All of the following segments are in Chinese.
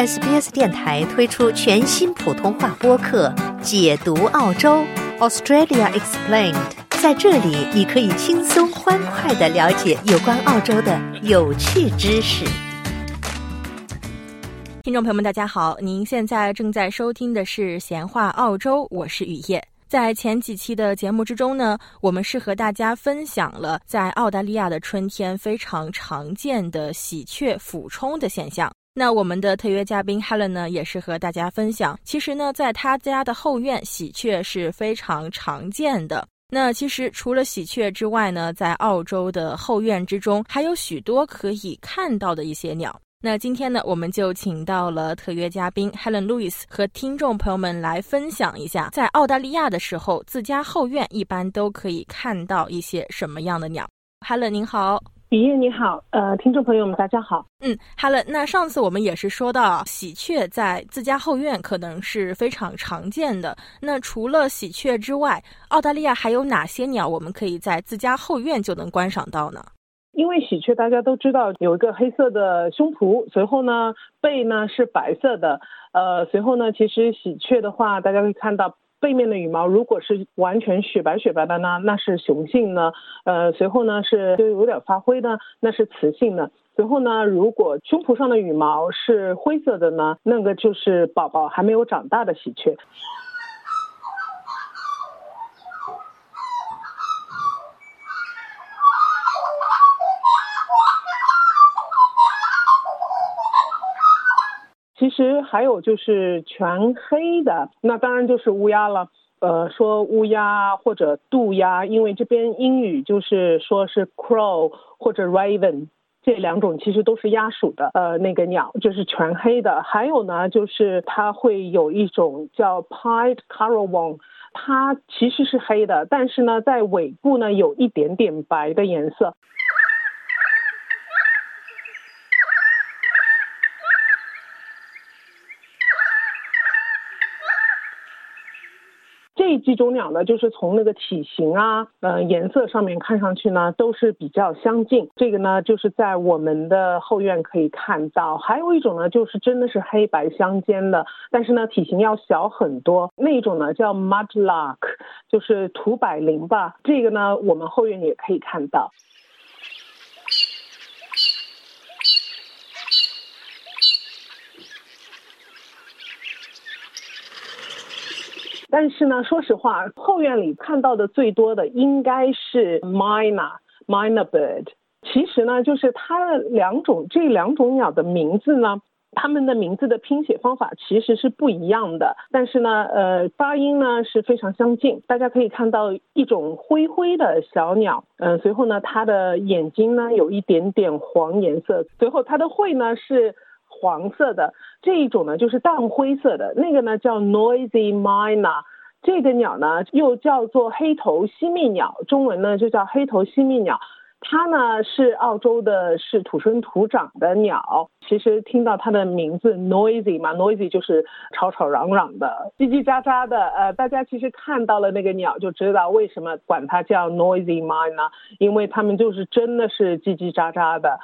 SBS 电台推出全新普通话播客《解读澳洲 Australia Explained》。在这里，你可以轻松欢快的了解有关澳洲的有趣知识。听众朋友们，大家好，您现在正在收听的是《闲话澳洲》，我是雨夜。在前几期的节目之中呢，我们是和大家分享了在澳大利亚的春天非常常见的喜鹊俯冲的现象。那我们的特约嘉宾 Helen 呢，也是和大家分享，其实呢，在他家的后院，喜鹊是非常常见的。那其实除了喜鹊之外呢，在澳洲的后院之中，还有许多可以看到的一些鸟。那今天呢，我们就请到了特约嘉宾 Helen Lewis 和听众朋友们来分享一下，在澳大利亚的时候，自家后院一般都可以看到一些什么样的鸟。Helen 您好。雨夜你好，呃，听众朋友们大家好。嗯，Hello。那上次我们也是说到喜鹊在自家后院可能是非常常见的。那除了喜鹊之外，澳大利亚还有哪些鸟我们可以在自家后院就能观赏到呢？因为喜鹊大家都知道有一个黑色的胸脯，随后呢背呢是白色的，呃，随后呢其实喜鹊的话，大家会看到。背面的羽毛如果是完全雪白雪白的呢，那是雄性呢。呃，随后呢是就有点发灰的，那是雌性的。随后呢，如果胸脯上的羽毛是灰色的呢，那个就是宝宝还没有长大的喜鹊。其实还有就是全黑的，那当然就是乌鸦了。呃，说乌鸦或者渡鸦，因为这边英语就是说是 crow 或者 raven 这两种，其实都是鸭属的。呃，那个鸟就是全黑的。还有呢，就是它会有一种叫 pied currawong，它其实是黑的，但是呢，在尾部呢有一点点白的颜色。这几种鸟呢，就是从那个体型啊，呃，颜色上面看上去呢，都是比较相近。这个呢，就是在我们的后院可以看到。还有一种呢，就是真的是黑白相间的，但是呢，体型要小很多。那一种呢，叫 mudlark，就是土百灵吧。这个呢，我们后院也可以看到。但是呢，说实话，后院里看到的最多的应该是 myna myna bird。其实呢，就是它两种这两种鸟的名字呢，它们的名字的拼写方法其实是不一样的。但是呢，呃，发音呢是非常相近。大家可以看到一种灰灰的小鸟，嗯，随后呢，它的眼睛呢有一点点黄颜色，随后它的喙呢是。黄色的这一种呢，就是淡灰色的那个呢，叫 noisy miner，。这个鸟呢，又叫做黑头吸蜜鸟，中文呢就叫黑头吸蜜鸟。它呢是澳洲的，是土生土长的鸟。其实听到它的名字 noisy 嘛，noisy 就是吵吵嚷嚷的，叽叽喳喳的。呃，大家其实看到了那个鸟，就知道为什么管它叫 noisy miner，因为它们就是真的是叽叽喳喳的。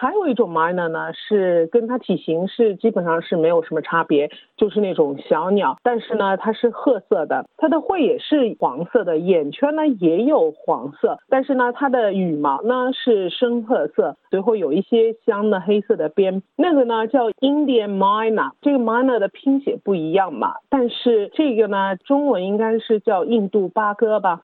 还有一种 miner 呢，是跟它体型是基本上是没有什么差别，就是那种小鸟，但是呢，它是褐色的，它的喙也是黄色的，眼圈呢也有黄色，但是呢，它的羽毛呢是深褐色，随后有一些香的黑色的边，那个呢叫 Indian miner，这个 miner 的拼写不一样嘛，但是这个呢，中文应该是叫印度八哥吧。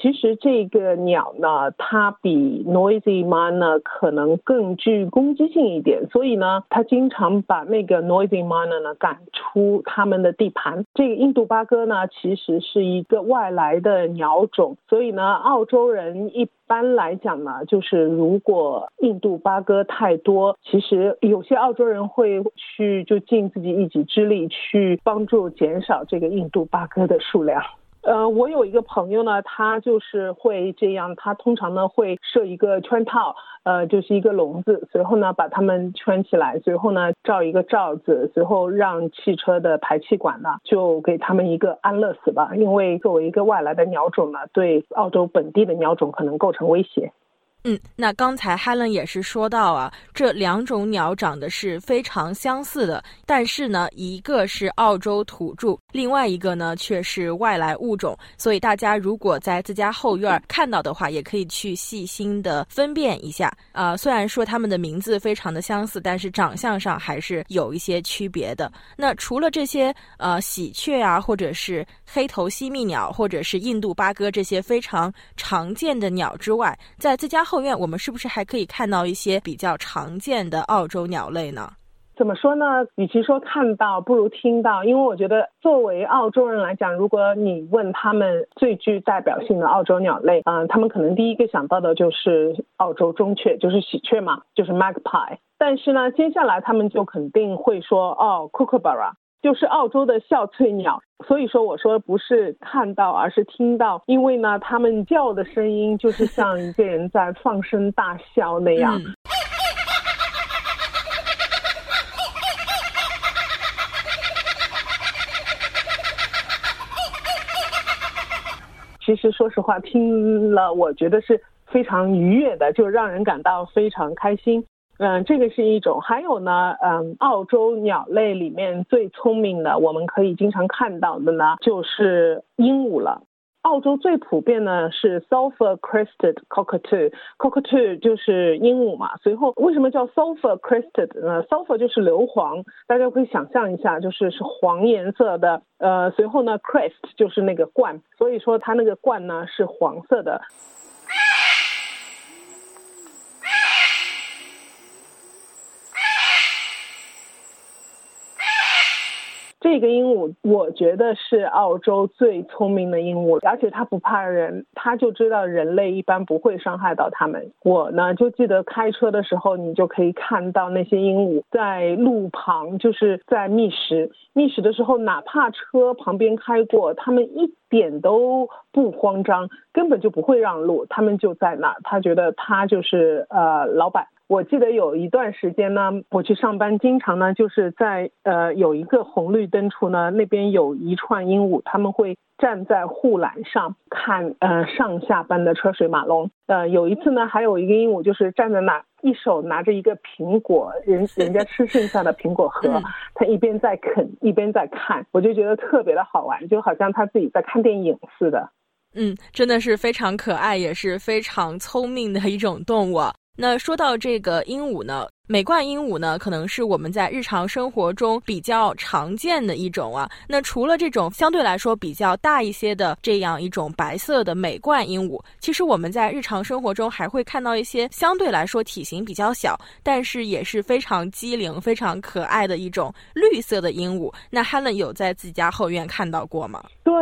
其实这个鸟呢，它比 noisy man 呢可能更具攻击性一点，所以呢，它经常把那个 noisy man 呢赶出他们的地盘。这个印度八哥呢，其实是一个外来的鸟种，所以呢，澳洲人一般来讲呢，就是如果印度八哥太多，其实有些澳洲人会去就尽自己一己之力去帮助减少这个印度八哥的数量。呃，我有一个朋友呢，他就是会这样，他通常呢会设一个圈套，呃，就是一个笼子，随后呢把它们圈起来，随后呢罩一个罩子，随后让汽车的排气管呢就给他们一个安乐死吧，因为作为一个外来的鸟种呢，对澳洲本地的鸟种可能构成威胁。嗯，那刚才 Helen 也是说到啊，这两种鸟长得是非常相似的，但是呢，一个是澳洲土著，另外一个呢却是外来物种。所以大家如果在自家后院看到的话，也可以去细心的分辨一下。啊，虽然说它们的名字非常的相似，但是长相上还是有一些区别的。那除了这些呃喜鹊啊，或者是黑头犀蜜鸟，或者是印度八哥这些非常常见的鸟之外，在自家。后院，我们是不是还可以看到一些比较常见的澳洲鸟类呢？怎么说呢？与其说看到，不如听到。因为我觉得，作为澳洲人来讲，如果你问他们最具代表性的澳洲鸟类，嗯，他们可能第一个想到的就是澳洲中雀，就是喜鹊嘛，就是 magpie。但是呢，接下来他们就肯定会说，哦，kookaburra。就是澳洲的笑翠鸟，所以说我说不是看到，而是听到，因为呢，它们叫的声音就是像一个人在放声大笑那样。其实说实话，听了我觉得是非常愉悦的，就让人感到非常开心。嗯，这个是一种，还有呢，嗯，澳洲鸟类里面最聪明的，我们可以经常看到的呢，就是鹦鹉了。澳洲最普遍呢是 sulfur crested cockatoo，cockatoo 就是鹦鹉嘛。随后为什么叫 sulfur crested 呢？sulfur 就是硫磺，大家可以想象一下，就是是黄颜色的。呃，随后呢，crest 就是那个冠，所以说它那个冠呢是黄色的。这个鹦鹉，我觉得是澳洲最聪明的鹦鹉，而且它不怕人，它就知道人类一般不会伤害到它们。我呢，就记得开车的时候，你就可以看到那些鹦鹉在路旁，就是在觅食。觅食的时候，哪怕车旁边开过，它们一点都不慌张，根本就不会让路，它们就在那。它觉得它就是呃老板。我记得有一段时间呢，我去上班，经常呢就是在呃有一个红绿灯处呢，那边有一串鹦鹉，他们会站在护栏上看呃上下班的车水马龙。呃，有一次呢，还有一个鹦鹉就是站在那，一手拿着一个苹果，人人家吃剩下的苹果 核，它一边在啃一边在看，我就觉得特别的好玩，就好像它自己在看电影似的。嗯，真的是非常可爱，也是非常聪明的一种动物。那说到这个鹦鹉呢，美冠鹦鹉呢，可能是我们在日常生活中比较常见的一种啊。那除了这种相对来说比较大一些的这样一种白色的美冠鹦鹉，其实我们在日常生活中还会看到一些相对来说体型比较小，但是也是非常机灵、非常可爱的一种绿色的鹦鹉。那 Helen 有在自己家后院看到过吗？对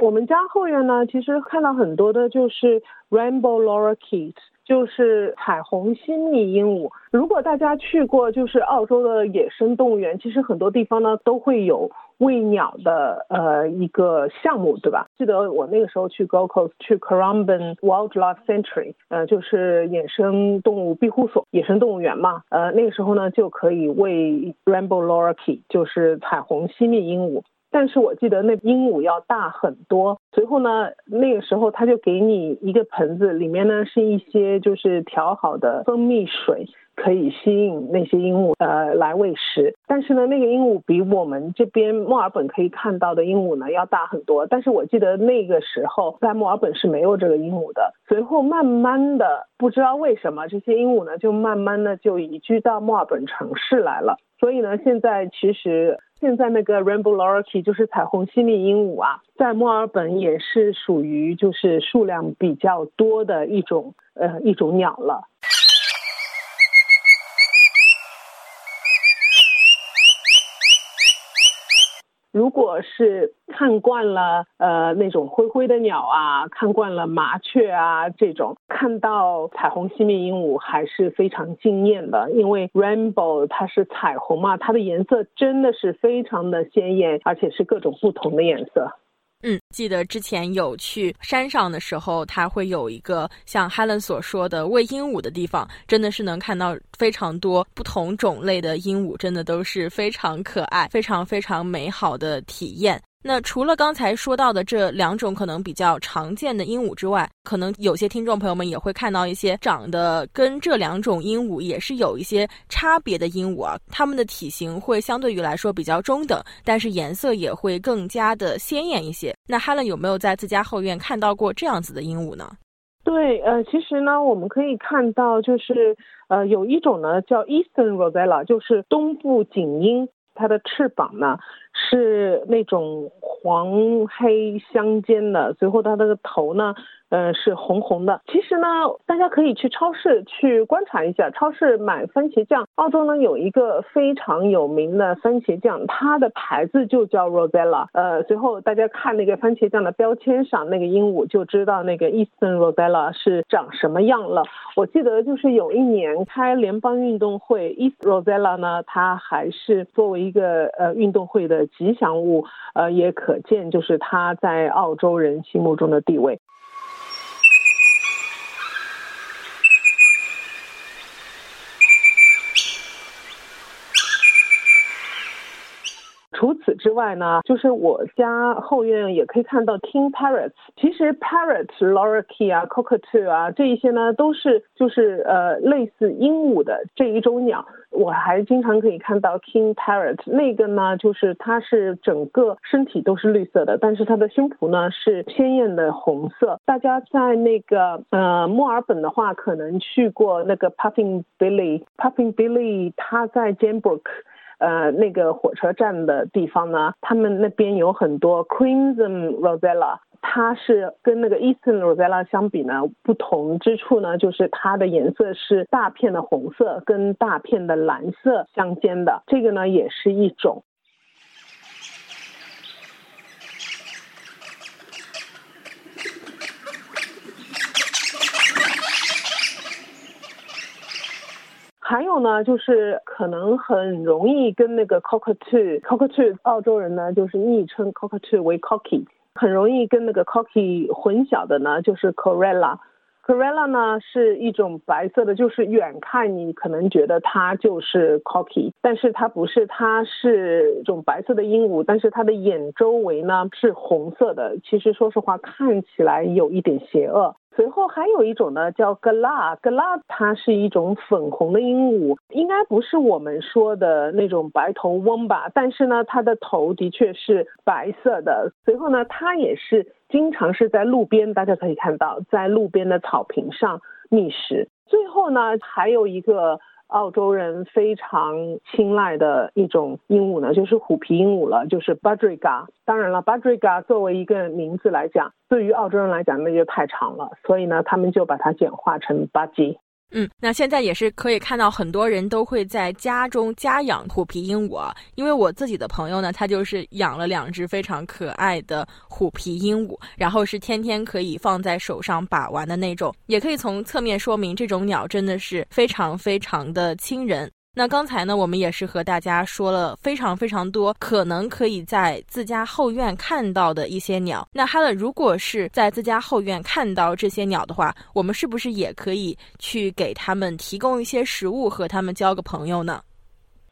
我们家后院呢，其实看到很多的就是 Rainbow Lorikeet。就是彩虹犀蜜鹦鹉。如果大家去过就是澳洲的野生动物园，其实很多地方呢都会有喂鸟的呃一个项目，对吧？记得我那个时候去 g o c o s 去 c a r a m b a n Wildlife Sanctuary，呃，就是野生动物庇护所、野生动物园嘛。呃，那个时候呢就可以喂 Rainbow Lorikee，就是彩虹犀蜜鹦鹉。但是我记得那鹦鹉要大很多。随后呢，那个时候他就给你一个盆子，里面呢是一些就是调好的蜂蜜水，可以吸引那些鹦鹉呃来喂食。但是呢，那个鹦鹉比我们这边墨尔本可以看到的鹦鹉呢要大很多。但是我记得那个时候在墨尔本是没有这个鹦鹉的。随后慢慢的，不知道为什么这些鹦鹉呢就慢慢的就移居到墨尔本城市来了。所以呢，现在其实。现在那个 Rainbow lorike 就是彩虹犀利鹦鹉啊，在墨尔本也是属于就是数量比较多的一种呃一种鸟了。如果是看惯了呃那种灰灰的鸟啊，看惯了麻雀啊这种，看到彩虹吸蜜鹦鹉还是非常惊艳的，因为 rainbow 它是彩虹嘛，它的颜色真的是非常的鲜艳，而且是各种不同的颜色。嗯，记得之前有去山上的时候，它会有一个像 Helen 所说的喂鹦鹉的地方，真的是能看到非常多不同种类的鹦鹉，真的都是非常可爱、非常非常美好的体验。那除了刚才说到的这两种可能比较常见的鹦鹉之外，可能有些听众朋友们也会看到一些长得跟这两种鹦鹉也是有一些差别的鹦鹉啊，它们的体型会相对于来说比较中等，但是颜色也会更加的鲜艳一些。那 Helen 有没有在自家后院看到过这样子的鹦鹉呢？对，呃，其实呢，我们可以看到，就是呃，有一种呢叫 Eastern Rosella，就是东部锦鹰。它的翅膀呢是那种黄黑相间的，随后它那个头呢。呃，是红红的。其实呢，大家可以去超市去观察一下，超市买番茄酱。澳洲呢有一个非常有名的番茄酱，它的牌子就叫 Rosella。呃，随后大家看那个番茄酱的标签上那个鹦鹉，就知道那个 Eastern Rosella 是长什么样了。我记得就是有一年开联邦运动会，East Rosella 呢，它还是作为一个呃运动会的吉祥物，呃，也可见就是它在澳洲人心目中的地位。除此之外呢，就是我家后院也可以看到 king parrots。其实 parrots、lorikee 啊、cockatoo 啊这一些呢，都是就是呃类似鹦鹉的这一种鸟。我还经常可以看到 king parrot，那个呢，就是它是整个身体都是绿色的，但是它的胸脯呢是鲜艳的红色。大家在那个呃墨尔本的话，可能去过那个 Puffin Billy。Puffin billy，它在 Jambrook。呃，那个火车站的地方呢，他们那边有很多 Crimson Rosella，它是跟那个 Eastern Rosella 相比呢，不同之处呢，就是它的颜色是大片的红色跟大片的蓝色相间的，这个呢也是一种。还有呢，就是可能很容易跟那个 cockatoo，cockatoo 澳洲人呢就是昵称 cockatoo 为 cocky，很容易跟那个 cocky 混淆的呢就是 corella，corella 呢是一种白色的，就是远看你可能觉得它就是 cocky，但是它不是，它是一种白色的鹦鹉，但是它的眼周围呢是红色的，其实说实话看起来有一点邪恶。随后还有一种呢，叫格拉，格拉它是一种粉红的鹦鹉，应该不是我们说的那种白头翁吧？但是呢，它的头的确是白色的。随后呢，它也是经常是在路边，大家可以看到，在路边的草坪上觅食。最后呢，还有一个。澳洲人非常青睐的一种鹦鹉呢，就是虎皮鹦鹉了，就是 b u d r i g a。当然了 b u d r i g a 作为一个名字来讲，对于澳洲人来讲那就太长了，所以呢，他们就把它简化成 b u d g e。嗯，那现在也是可以看到很多人都会在家中家养虎皮鹦鹉啊。因为我自己的朋友呢，他就是养了两只非常可爱的虎皮鹦鹉，然后是天天可以放在手上把玩的那种，也可以从侧面说明这种鸟真的是非常非常的亲人。那刚才呢，我们也是和大家说了非常非常多可能可以在自家后院看到的一些鸟。那哈勒，如果是在自家后院看到这些鸟的话，我们是不是也可以去给它们提供一些食物，和它们交个朋友呢？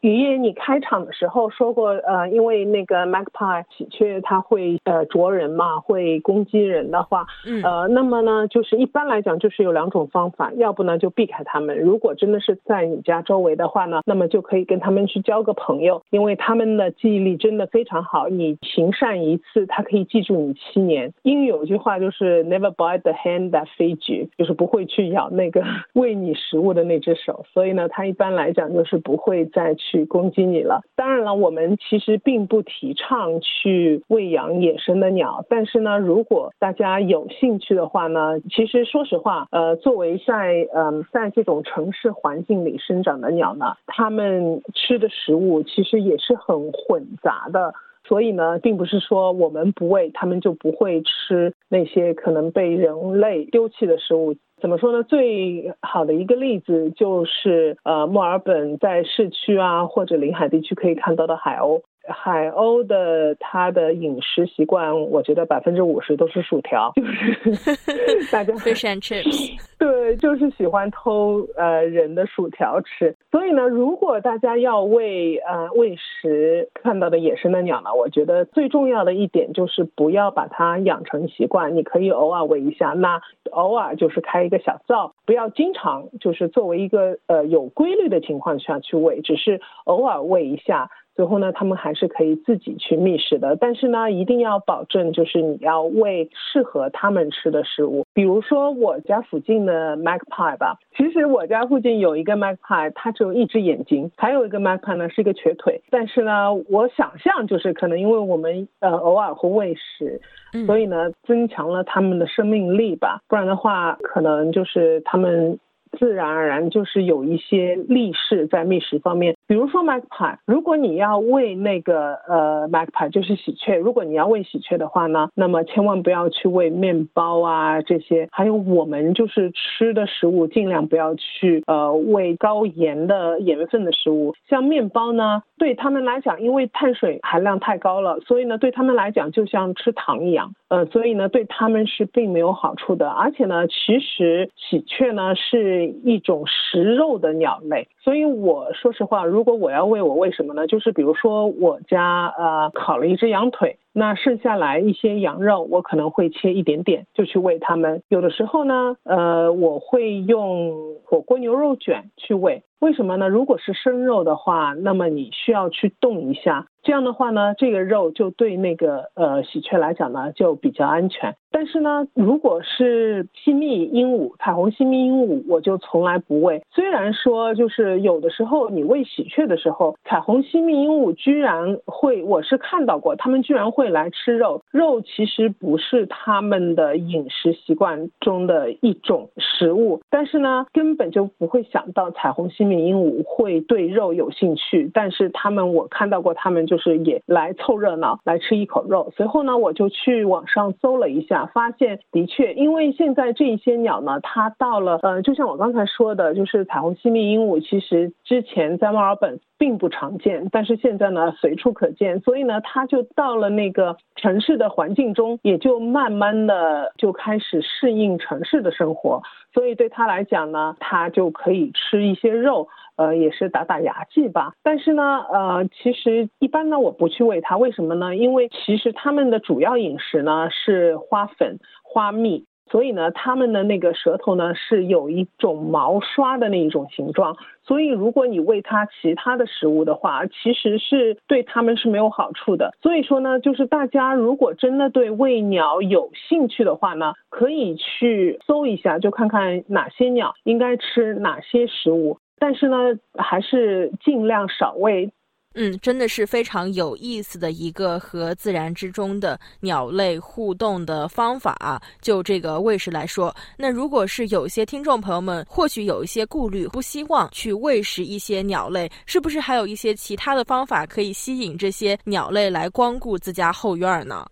雨夜，你开场的时候说过，呃，因为那个 magpie 喜鹊它会呃啄人嘛，会攻击人的话，嗯，呃，那么呢，就是一般来讲就是有两种方法，要不呢就避开它们，如果真的是在你家周围的话呢，那么就可以跟他们去交个朋友，因为他们的记忆力真的非常好，你行善一次，它可以记住你七年。英语有句话就是 never bite the hand that feeds you，就是不会去咬那个 喂你食物的那只手，所以呢，它一般来讲就是不会再去。去攻击你了。当然了，我们其实并不提倡去喂养野生的鸟。但是呢，如果大家有兴趣的话呢，其实说实话，呃，作为在嗯在这种城市环境里生长的鸟呢，它们吃的食物其实也是很混杂的。所以呢，并不是说我们不喂，它们就不会吃那些可能被人类丢弃的食物。怎么说呢？最好的一个例子就是，呃，墨尔本在市区啊或者临海地区可以看到的海鸥。海鸥的它的饮食习惯，我觉得百分之五十都是薯条，就是 大家 fish and chips，对，就是喜欢偷呃人的薯条吃。所以呢，如果大家要喂呃喂食看到的野生的鸟呢，我觉得最重要的一点就是不要把它养成习惯，你可以偶尔喂一下，那偶尔就是开一个小灶，不要经常就是作为一个呃有规律的情况下去喂，只是偶尔喂一下。最后呢，他们还是可以自己去觅食的，但是呢，一定要保证就是你要喂适合他们吃的食物。比如说我家附近的 magpie 吧，其实我家附近有一个 magpie，它只有一只眼睛，还有一个 magpie 呢是一个瘸腿。但是呢，我想象就是可能因为我们呃偶尔会喂食，所以呢增强了它们的生命力吧，不然的话可能就是它们。自然而然就是有一些力士在觅食方面，比如说 magpie，如果你要喂那个呃 magpie 就是喜鹊，如果你要喂喜鹊的话呢，那么千万不要去喂面包啊这些，还有我们就是吃的食物尽量不要去呃喂高盐的盐分的食物，像面包呢，对他们来讲，因为碳水含量太高了，所以呢对他们来讲就像吃糖一样，呃，所以呢对他们是并没有好处的，而且呢其实喜鹊呢是。一种食肉的鸟类，所以我说实话，如果我要喂我喂什么呢？就是比如说我家呃烤了一只羊腿，那剩下来一些羊肉，我可能会切一点点就去喂它们。有的时候呢，呃，我会用火锅牛肉卷去喂。为什么呢？如果是生肉的话，那么你需要去冻一下。这样的话呢，这个肉就对那个呃喜鹊来讲呢就比较安全。但是呢，如果是西密鹦鹉、彩虹西密鹦鹉，我就从来不喂。虽然说就是有的时候你喂喜鹊的时候，彩虹西密鹦鹉居然会，我是看到过，它们居然会来吃肉。肉其实不是他们的饮食习惯中的一种食物，但是呢，根本就不会想到彩虹西密鹦鹉会对肉有兴趣。但是他们，我看到过他们就。是也来凑热闹，来吃一口肉。随后呢，我就去网上搜了一下，发现的确，因为现在这一些鸟呢，它到了，呃，就像我刚才说的，就是彩虹西密鹦鹉，其实之前在墨尔本并不常见，但是现在呢，随处可见。所以呢，它就到了那个城市的环境中，也就慢慢的就开始适应城市的生活。所以对他来讲呢，他就可以吃一些肉。呃，也是打打牙祭吧。但是呢，呃，其实一般呢，我不去喂它，为什么呢？因为其实他们的主要饮食呢是花粉、花蜜，所以呢，它们的那个舌头呢是有一种毛刷的那一种形状。所以如果你喂它其他的食物的话，其实是对它们是没有好处的。所以说呢，就是大家如果真的对喂鸟有兴趣的话呢，可以去搜一下，就看看哪些鸟应该吃哪些食物。但是呢，还是尽量少喂。嗯，真的是非常有意思的一个和自然之中的鸟类互动的方法啊。就这个喂食来说，那如果是有些听众朋友们或许有一些顾虑，不希望去喂食一些鸟类，是不是还有一些其他的方法可以吸引这些鸟类来光顾自家后院呢？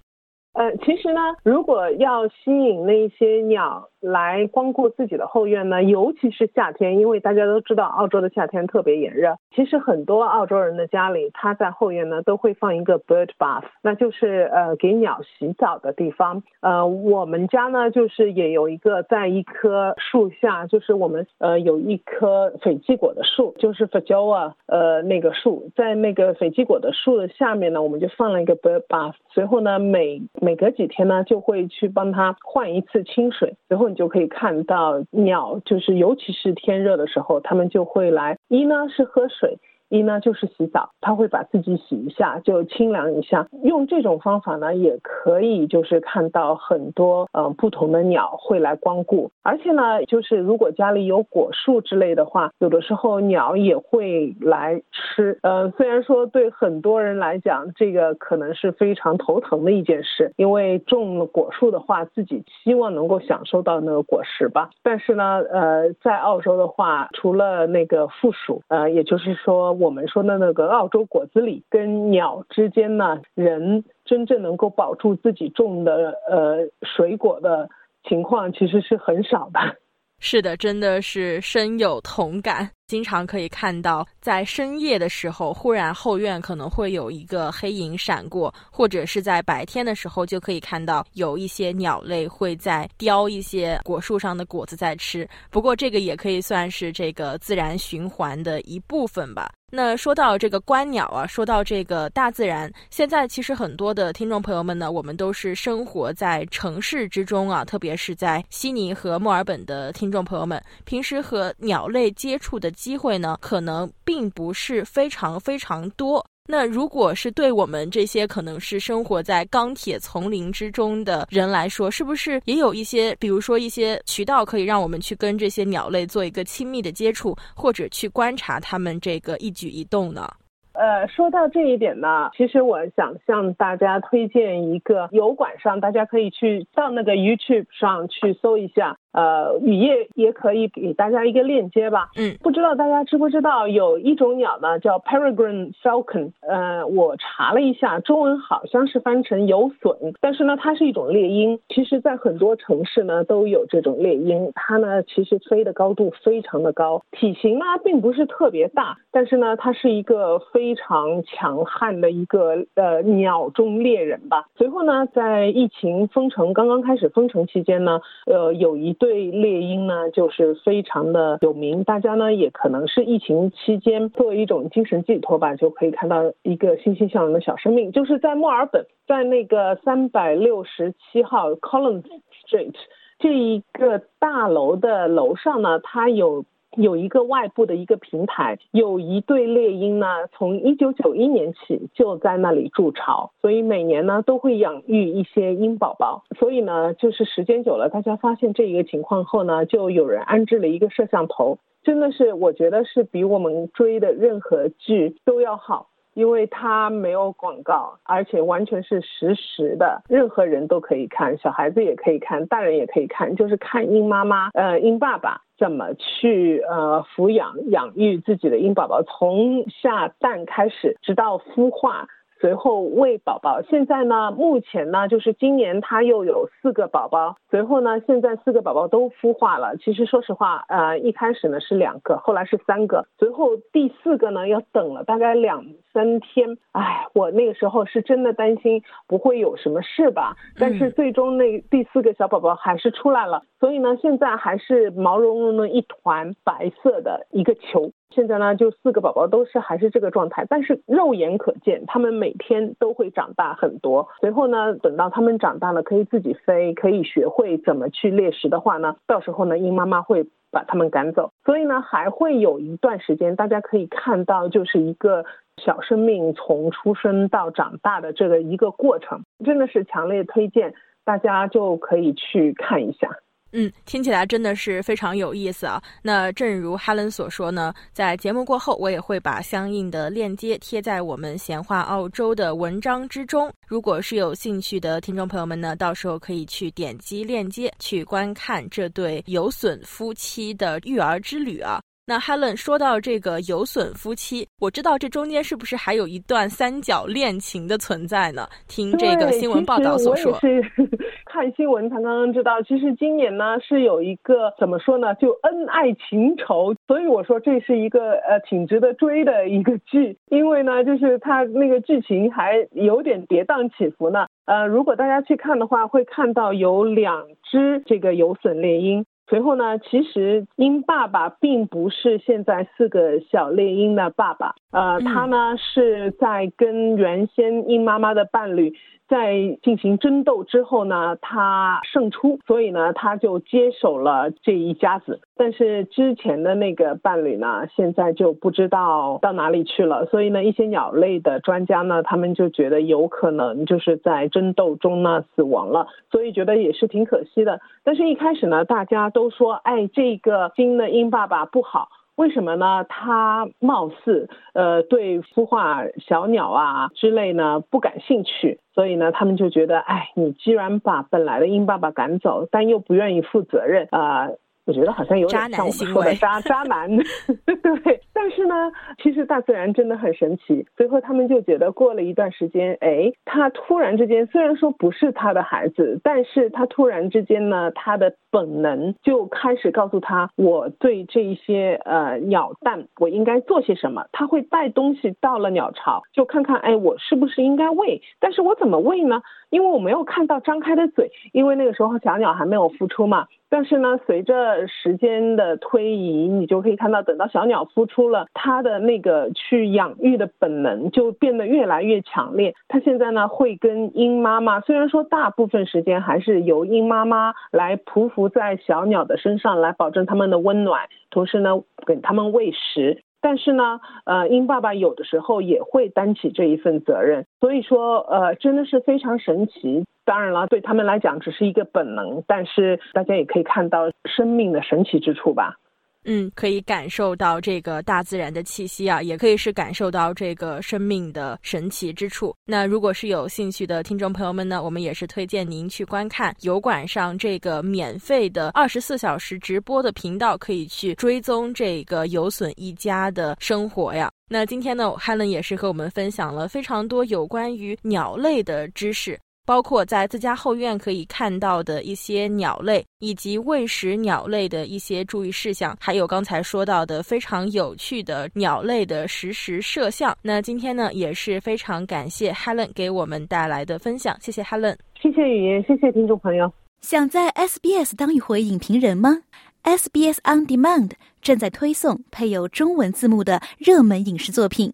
呃，其实呢，如果要吸引那些鸟。来光顾自己的后院呢，尤其是夏天，因为大家都知道澳洲的夏天特别炎热。其实很多澳洲人的家里，他在后院呢都会放一个 bird bath，那就是呃给鸟洗澡的地方。呃，我们家呢就是也有一个在一棵树下，就是我们呃有一棵斐济果的树，就是 f a j o a 呃那个树，在那个斐济果的树的下面呢，我们就放了一个 bird bath。随后呢，每每隔几天呢就会去帮它换一次清水，随后。就可以看到鸟，就是尤其是天热的时候，它们就会来。一呢是喝水。一呢就是洗澡，他会把自己洗一下，就清凉一下。用这种方法呢，也可以就是看到很多嗯不同的鸟会来光顾。而且呢，就是如果家里有果树之类的话，有的时候鸟也会来吃。呃，虽然说对很多人来讲，这个可能是非常头疼的一件事，因为种了果树的话，自己希望能够享受到那个果实吧。但是呢，呃，在澳洲的话，除了那个附属，呃，也就是说。我们说的那个澳洲果子狸跟鸟之间呢，人真正能够保住自己种的呃水果的情况，其实是很少的。是的，真的是深有同感。经常可以看到，在深夜的时候，忽然后院可能会有一个黑影闪过，或者是在白天的时候，就可以看到有一些鸟类会在叼一些果树上的果子在吃。不过，这个也可以算是这个自然循环的一部分吧。那说到这个观鸟啊，说到这个大自然，现在其实很多的听众朋友们呢，我们都是生活在城市之中啊，特别是在悉尼和墨尔本的听众朋友们，平时和鸟类接触的机会呢，可能并不是非常非常多。那如果是对我们这些可能是生活在钢铁丛林之中的人来说，是不是也有一些，比如说一些渠道可以让我们去跟这些鸟类做一个亲密的接触，或者去观察它们这个一举一动呢？呃，说到这一点呢，其实我想向大家推荐一个油管上，大家可以去到那个 YouTube 上去搜一下。呃，雨夜也可以给大家一个链接吧。嗯，不知道大家知不知道有一种鸟呢，叫 Peregrine Falcon。呃，我查了一下，中文好像是翻成游隼，但是呢，它是一种猎鹰。其实，在很多城市呢都有这种猎鹰。它呢，其实飞的高度非常的高，体型呢并不是特别大，但是呢，它是一个非常强悍的一个呃鸟中猎人吧。随后呢，在疫情封城刚刚开始封城期间呢，呃，有一对。对猎鹰呢，就是非常的有名。大家呢，也可能是疫情期间作为一种精神寄托吧，就可以看到一个欣欣向荣的小生命。就是在墨尔本，在那个三百六十七号 Collins Street 这一个大楼的楼上呢，它有。有一个外部的一个平台，有一对猎鹰呢，从一九九一年起就在那里筑巢，所以每年呢都会养育一些鹰宝宝。所以呢，就是时间久了，大家发现这一个情况后呢，就有人安置了一个摄像头，真的是我觉得是比我们追的任何剧都要好。因为它没有广告，而且完全是实时的，任何人都可以看，小孩子也可以看，大人也可以看，就是看鹰妈妈，呃，鹰爸爸怎么去呃抚养养育自己的鹰宝宝，从下蛋开始，直到孵化。随后喂宝宝，现在呢，目前呢，就是今年他又有四个宝宝。随后呢，现在四个宝宝都孵化了。其实说实话，呃，一开始呢是两个，后来是三个，随后第四个呢要等了大概两三天。哎，我那个时候是真的担心不会有什么事吧。但是最终那第四个小宝宝还是出来了，所以呢，现在还是毛茸茸的一团白色的一个球。现在呢，就四个宝宝都是还是这个状态，但是肉眼可见，他们每天都会长大很多。随后呢，等到他们长大了，可以自己飞，可以学会怎么去猎食的话呢，到时候呢，鹰妈妈会把他们赶走。所以呢，还会有一段时间，大家可以看到，就是一个小生命从出生到长大的这个一个过程，真的是强烈推荐大家就可以去看一下。嗯，听起来真的是非常有意思啊。那正如哈伦所说呢，在节目过后，我也会把相应的链接贴在我们闲话澳洲的文章之中。如果是有兴趣的听众朋友们呢，到时候可以去点击链接去观看这对有损夫妻的育儿之旅啊。那 Helen 说到这个有损夫妻，我知道这中间是不是还有一段三角恋情的存在呢？听这个新闻报道所说，看新闻才刚刚知道，其实今年呢是有一个怎么说呢，就恩爱情仇，所以我说这是一个呃挺值得追的一个剧，因为呢就是它那个剧情还有点跌宕起伏呢。呃，如果大家去看的话，会看到有两只这个有损猎鹰。随后呢，其实鹰爸爸并不是现在四个小猎鹰的爸爸，呃，他呢是在跟原先鹰妈妈的伴侣。在进行争斗之后呢，他胜出，所以呢，他就接手了这一家子。但是之前的那个伴侣呢，现在就不知道到哪里去了。所以呢，一些鸟类的专家呢，他们就觉得有可能就是在争斗中呢死亡了，所以觉得也是挺可惜的。但是，一开始呢，大家都说，哎，这个新的鹰爸爸不好。为什么呢？他貌似呃对孵化小鸟啊之类呢不感兴趣，所以呢他们就觉得，哎，你既然把本来的鹰爸爸赶走，但又不愿意负责任啊，我觉得好像有点像我们说的渣 渣男。对，但是呢，其实大自然真的很神奇。最后他们就觉得过了一段时间，哎，他突然之间虽然说不是他的孩子，但是他突然之间呢，他的本能就开始告诉他，我对这一些呃鸟蛋，我应该做些什么。他会带东西到了鸟巢，就看看，哎，我是不是应该喂？但是我怎么喂呢？因为我没有看到张开的嘴，因为那个时候小鸟还没有孵出嘛。但是呢，随着时间的推移，你就可以看到，等到小鸟孵出了，它的那个去养育的本能就变得越来越强烈。它现在呢，会跟鹰妈妈，虽然说大部分时间还是由鹰妈妈来匍匐在小鸟的身上，来保证它们的温暖，同时呢，给它们喂食。但是呢，呃，鹰爸爸有的时候也会担起这一份责任，所以说，呃，真的是非常神奇。当然了，对他们来讲只是一个本能，但是大家也可以看到生命的神奇之处吧。嗯，可以感受到这个大自然的气息啊，也可以是感受到这个生命的神奇之处。那如果是有兴趣的听众朋友们呢，我们也是推荐您去观看油管上这个免费的二十四小时直播的频道，可以去追踪这个游隼一家的生活呀。那今天呢，Helen 也是和我们分享了非常多有关于鸟类的知识。包括在自家后院可以看到的一些鸟类，以及喂食鸟类的一些注意事项，还有刚才说到的非常有趣的鸟类的实时摄像。那今天呢，也是非常感谢 Helen 给我们带来的分享，谢谢 Helen，谢谢语言，谢谢听众朋友。想在 SBS 当一回影评人吗？SBS On Demand 正在推送配有中文字幕的热门影视作品。